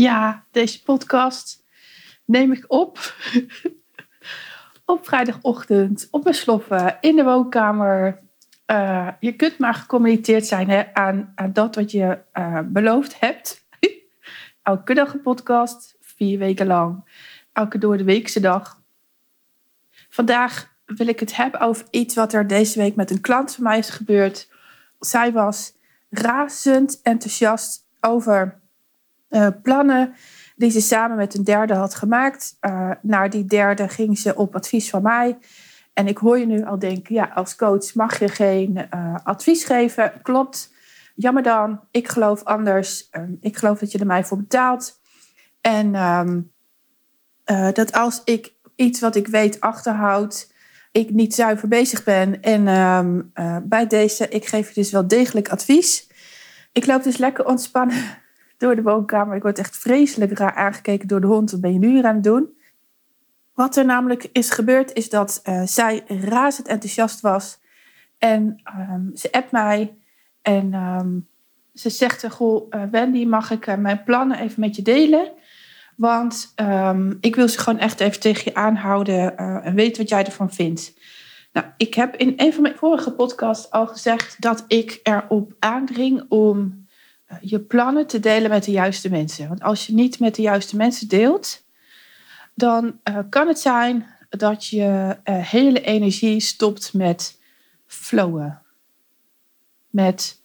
Ja, deze podcast neem ik op op vrijdagochtend, op mijn sloffen, in de woonkamer. Uh, je kunt maar gecommitteerd zijn hè, aan, aan dat wat je uh, beloofd hebt. Elke dag een podcast, vier weken lang. Elke door de weekse dag. Vandaag wil ik het hebben over iets wat er deze week met een klant van mij is gebeurd. Zij was razend enthousiast over plannen die ze samen met een derde had gemaakt. Uh, naar die derde ging ze op advies van mij. En ik hoor je nu al denken, ja, als coach mag je geen uh, advies geven. Klopt. Jammer dan. Ik geloof anders. Uh, ik geloof dat je er mij voor betaalt. En um, dat als ik iets wat ik weet achterhoud, ik niet zuiver bezig ben. En um, bij deze, ik geef je dus wel degelijk advies. Ik loop dus lekker ontspannen door de woonkamer. Ik word echt vreselijk raar aangekeken door de hond. Wat ben je nu hier aan het doen? Wat er namelijk is gebeurd, is dat uh, zij razend enthousiast was. En um, ze appt mij. En um, ze zegt: Goh, uh, Wendy, mag ik uh, mijn plannen even met je delen? Want um, ik wil ze gewoon echt even tegen je aanhouden en weten wat jij ervan vindt. Nou, ik heb in een van mijn vorige podcasts al gezegd dat ik erop aandring om je plannen te delen met de juiste mensen. Want als je niet met de juiste mensen deelt, dan uh, kan het zijn dat je uh, hele energie stopt met flowen. Met,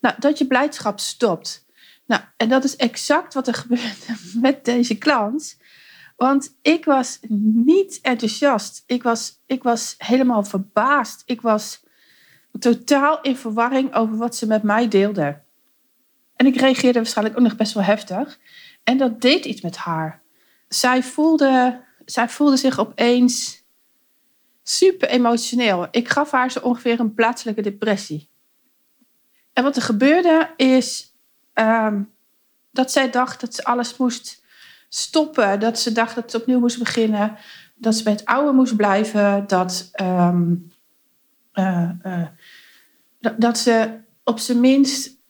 nou, dat je blijdschap stopt. Nou, en dat is exact wat er gebeurde met deze klant. Want ik was niet enthousiast. Ik was, ik was helemaal verbaasd. Ik was totaal in verwarring over wat ze met mij deelde. En ik reageerde waarschijnlijk ook nog best wel heftig. En dat deed iets met haar. Zij voelde, zij voelde zich opeens super emotioneel. Ik gaf haar zo ongeveer een plaatselijke depressie. En wat er gebeurde is um, dat zij dacht dat ze alles moest stoppen. Dat ze dacht dat ze opnieuw moest beginnen. Dat ze bij het oude moest blijven. Dat, uh, uh, dat, dat ze op zijn minst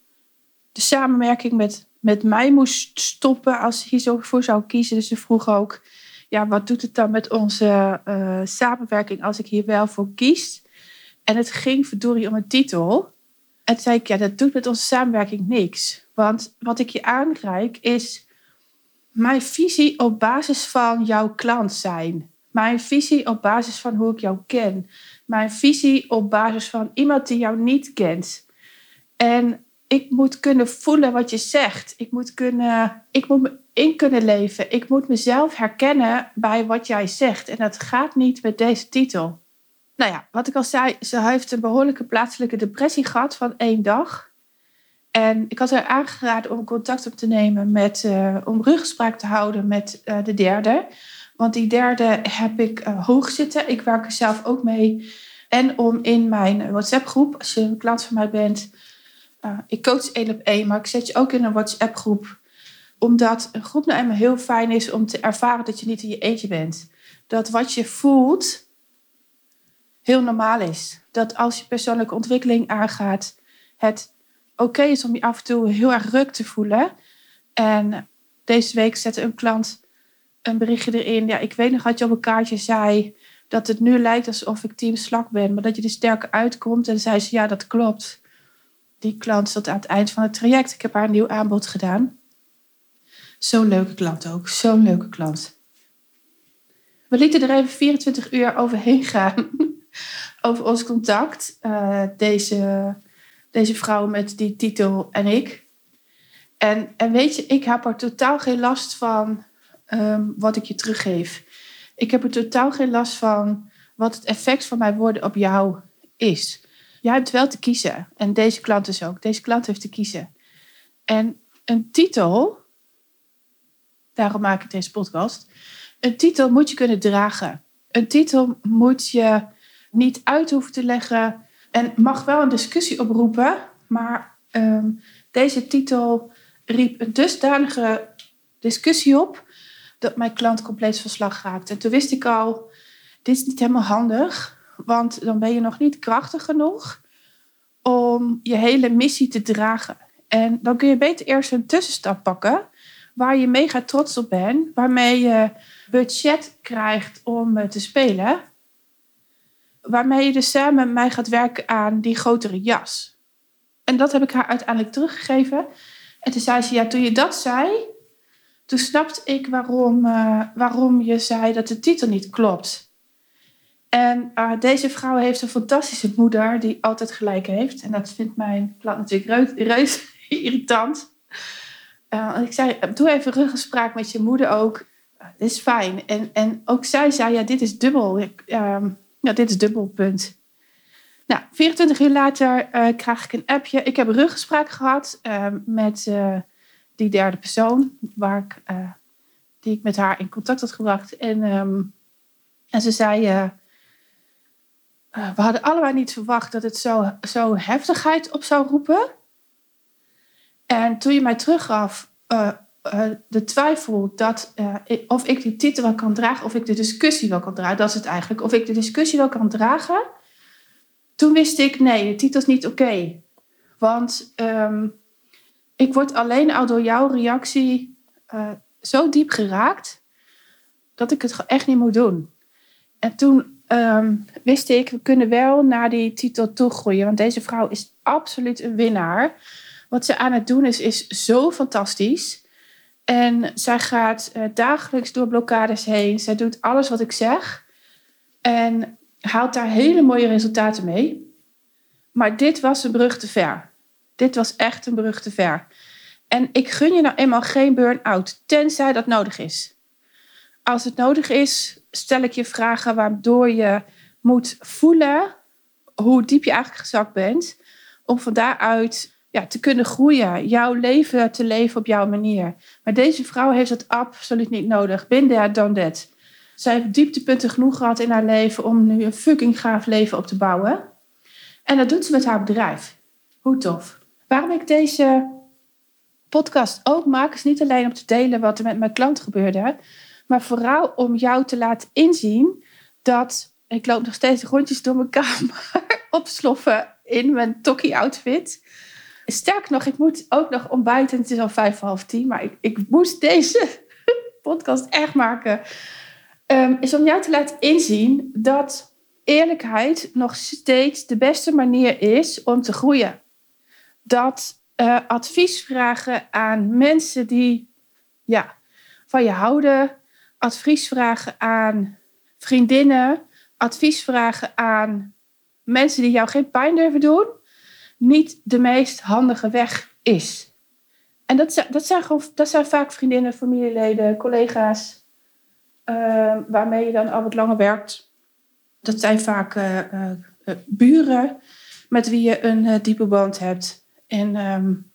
de samenwerking met, met mij moest stoppen als hier zo voor zou kiezen. Dus ze vroeg ook, ja, wat doet het dan met onze uh, samenwerking als ik hier wel voor kies? En het ging verdorie om een titel. En zei ik, ja, dat doet met onze samenwerking niks. Want wat ik je aanreik is mijn visie op basis van jouw klant zijn. Mijn visie op basis van hoe ik jou ken. Mijn visie op basis van iemand die jou niet kent. En ik moet kunnen voelen wat je zegt. Ik moet, kunnen, ik moet me in kunnen leven. Ik moet mezelf herkennen bij wat jij zegt. En dat gaat niet met deze titel. Nou ja, wat ik al zei, ze heeft een behoorlijke plaatselijke depressie gehad van één dag. En ik had haar aangeraden om contact op te nemen met, uh, om ruggespraak te houden met uh, de derde. Want die derde heb ik uh, hoog zitten. Ik werk er zelf ook mee. En om in mijn WhatsApp-groep, als je een klant van mij bent, uh, ik coach één op één, maar ik zet je ook in een WhatsApp-groep. Omdat een groep nou eenmaal heel fijn is om te ervaren dat je niet in je eentje bent. Dat wat je voelt heel normaal is. Dat als je persoonlijke ontwikkeling aangaat, het oké is om je af en toe heel erg ruk te voelen. En deze week zette een klant een berichtje erin. Ja, ik weet nog dat je op een kaartje zei dat het nu lijkt alsof ik team slak ben, maar dat je er sterker uitkomt. En zei ze, ja, dat klopt die klant zat aan het eind van het traject. Ik heb haar een nieuw aanbod gedaan. Zo'n leuke klant ook. Zo'n leuke klant. We lieten er even 24 uur overheen gaan. Over ons contact. Uh, deze, deze vrouw met die titel en ik. En, en weet je, ik heb er totaal geen last van um, wat ik je teruggeef. Ik heb er totaal geen last van wat het effect van mijn woorden op jou is jij hebt wel te kiezen. En deze klant dus ook. Deze klant heeft te kiezen. En een titel, daarom maak ik deze podcast. Een titel moet je kunnen dragen. Een titel moet je niet uit hoeven te leggen. En mag wel een discussie oproepen. Maar um, deze titel riep een dusdanige discussie op. dat mijn klant compleet van slag raakte. En toen wist ik al, dit is niet helemaal handig. Want dan ben je nog niet krachtig genoeg om je hele missie te dragen. En dan kun je beter eerst een tussenstap pakken. waar je mega trots op bent, waarmee je budget krijgt om eh, te spelen, waarmee je dus samen met mij gaat werken aan die grotere jas. En dat heb ik haar uiteindelijk teruggegeven. En toen zei ze, ja, toen je dat zei, toen snapte ik waarom, uh, waarom je zei dat de titel niet klopt. En uh, deze vrouw heeft een fantastische moeder die altijd gelijk heeft. En dat vindt mijn klant natuurlijk reus, irritant. Uh, ik zei, doe even ruggespraak met je moeder ook. dit is fijn. En, en ook zij zei, ja, dit is dubbel. Uh, ja, dit is dubbel, punt. Nou, 24 uur later uh, krijg ik een appje. Ik heb ruggespraak gehad met die derde persoon, waar ik, die ik met haar in contact had gebracht. En, um, en ze zei uh, we hadden allebei niet verwacht dat het zo, zo heftigheid op zou roepen. En toen je mij teruggaf uh, uh, de twijfel dat, of ik die titel wel kan dragen, of ik de discussie wel kan dragen, dat is het eigenlijk, of ik de discussie wel kan dragen, toen wist ik, nee, de titel is niet oké. Want um, ik word alleen al door jouw reactie zo diep geraakt, dat ik het echt niet moet doen. En toen um, wist ik, we kunnen wel naar die titel toe groeien. Want deze vrouw is absoluut een winnaar. Wat ze aan het doen is, is zo fantastisch. En zij gaat uh, dagelijks door blokkades heen. Zij doet alles wat ik zeg. En haalt daar hele mooie resultaten mee. Maar dit was een brug te ver. Dit was echt een brug te ver. En ik gun je nou eenmaal geen burn-out, tenzij dat nodig is. Als het nodig is, stel ik je vragen waardoor je moet voelen hoe diep je eigenlijk gezakt bent. Om van daaruit ja, te kunnen groeien, jouw leven te leven op jouw manier. Maar deze vrouw heeft het absoluut niet nodig. Bin there, done that. Zij heeft dieptepunten genoeg gehad in haar leven om nu een fucking gaaf leven op te bouwen. En dat doet ze met haar bedrijf. Hoe tof. Waarom ik deze podcast ook maak, is niet alleen om te delen wat er met mijn klant gebeurde, maar vooral om jou te laten inzien dat ik loop nog steeds rondjes door mijn kamer opsloffen in mijn tokkie outfit. Sterk nog, ik moet ook nog ontbijten. Het is al vijf half tien, maar ik, ik moest deze podcast echt maken. Um, is om jou te laten inzien dat eerlijkheid nog steeds de beste manier is om te groeien. Dat uh, advies vragen aan mensen die ja, van je houden, advies vragen aan vriendinnen, advies vragen aan mensen die jou geen pijn durven doen, niet de meest handige weg is. En dat, dat, zijn, gewoon, dat zijn vaak vriendinnen, familieleden, collega's, uh, waarmee je dan al wat langer werkt. Dat zijn vaak uh, uh, buren met wie je een diepe band hebt. En um,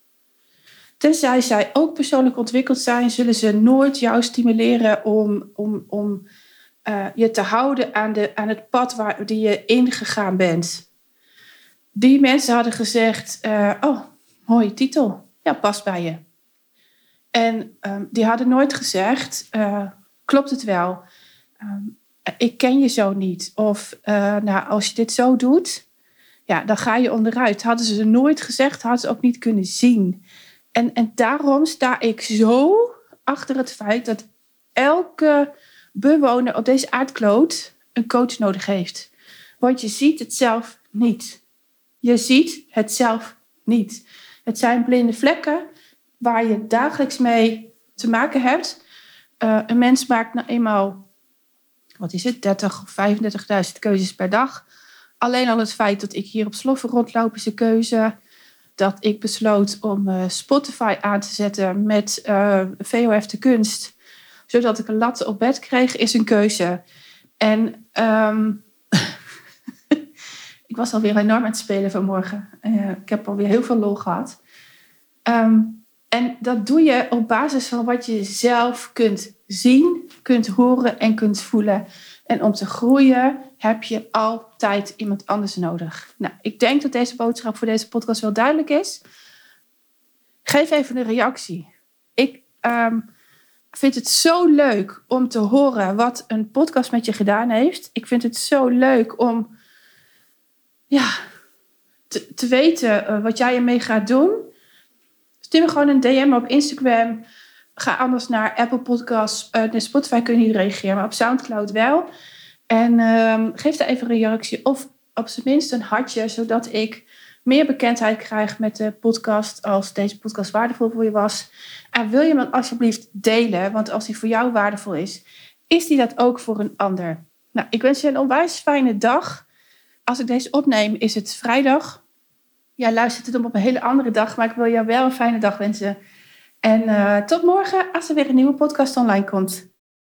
Tenzij zij ook persoonlijk ontwikkeld zijn, zullen ze nooit jou stimuleren om, om, om uh, je te houden aan, de, aan het pad waar die je ingegaan bent. Die mensen hadden gezegd: uh, Oh, mooie titel. Ja, past bij je. En um, die hadden nooit gezegd: uh, Klopt het wel? Um, ik ken je zo niet. Of nou, als je dit zo doet, ja, dan ga je onderuit. Hadden ze nooit gezegd, hadden ze ook niet kunnen zien. En, en daarom sta ik zo achter het feit dat elke bewoner op deze aardkloot een coach nodig heeft. Want je ziet het zelf niet. Je ziet het zelf niet. Het zijn blinde vlekken waar je dagelijks mee te maken hebt. Uh, een mens maakt nou eenmaal, wat is het, 30 of 35.000 keuzes per dag. Alleen al het feit dat ik hier op sloffen rondloop is een keuze dat ik besloot om uh, Spotify aan te zetten met eh, VOF de kunst, zodat ik een lat op bed kreeg, is een keuze. En um, ik was alweer enorm aan het spelen vanmorgen. Uh, ik heb alweer heel veel lol gehad. Um, en dat doe je op basis van wat je zelf kunt zien, kunt horen en kunt voelen. En om te groeien heb je altijd iemand anders nodig. Nou, ik denk dat deze boodschap voor deze podcast wel duidelijk is. Geef even een reactie. Ik um, vind het zo leuk om te horen wat een podcast met je gedaan heeft. Ik vind het zo leuk om ja, te, te weten uh, wat jij ermee gaat doen. Stuur me gewoon een DM op Instagram ga anders naar Apple Podcasts. Uh, de Spotify kun je niet reageren, maar op Soundcloud wel. En ehm, geef daar even een reactie of op zijn minst een hartje, zodat ik meer bekendheid krijg met de podcast als deze podcast waardevol voor je was. En wil je hem alsjeblieft delen, want als die voor jou waardevol is, is die dat ook voor een ander. Nou, ik wens je een onwijs fijne dag. Als ik deze opneem, is het vrijdag. Jij luistert het op een hele andere dag, maar ik wil jou wel een fijne dag wensen. En uh, tot morgen als er weer een nieuwe podcast online komt.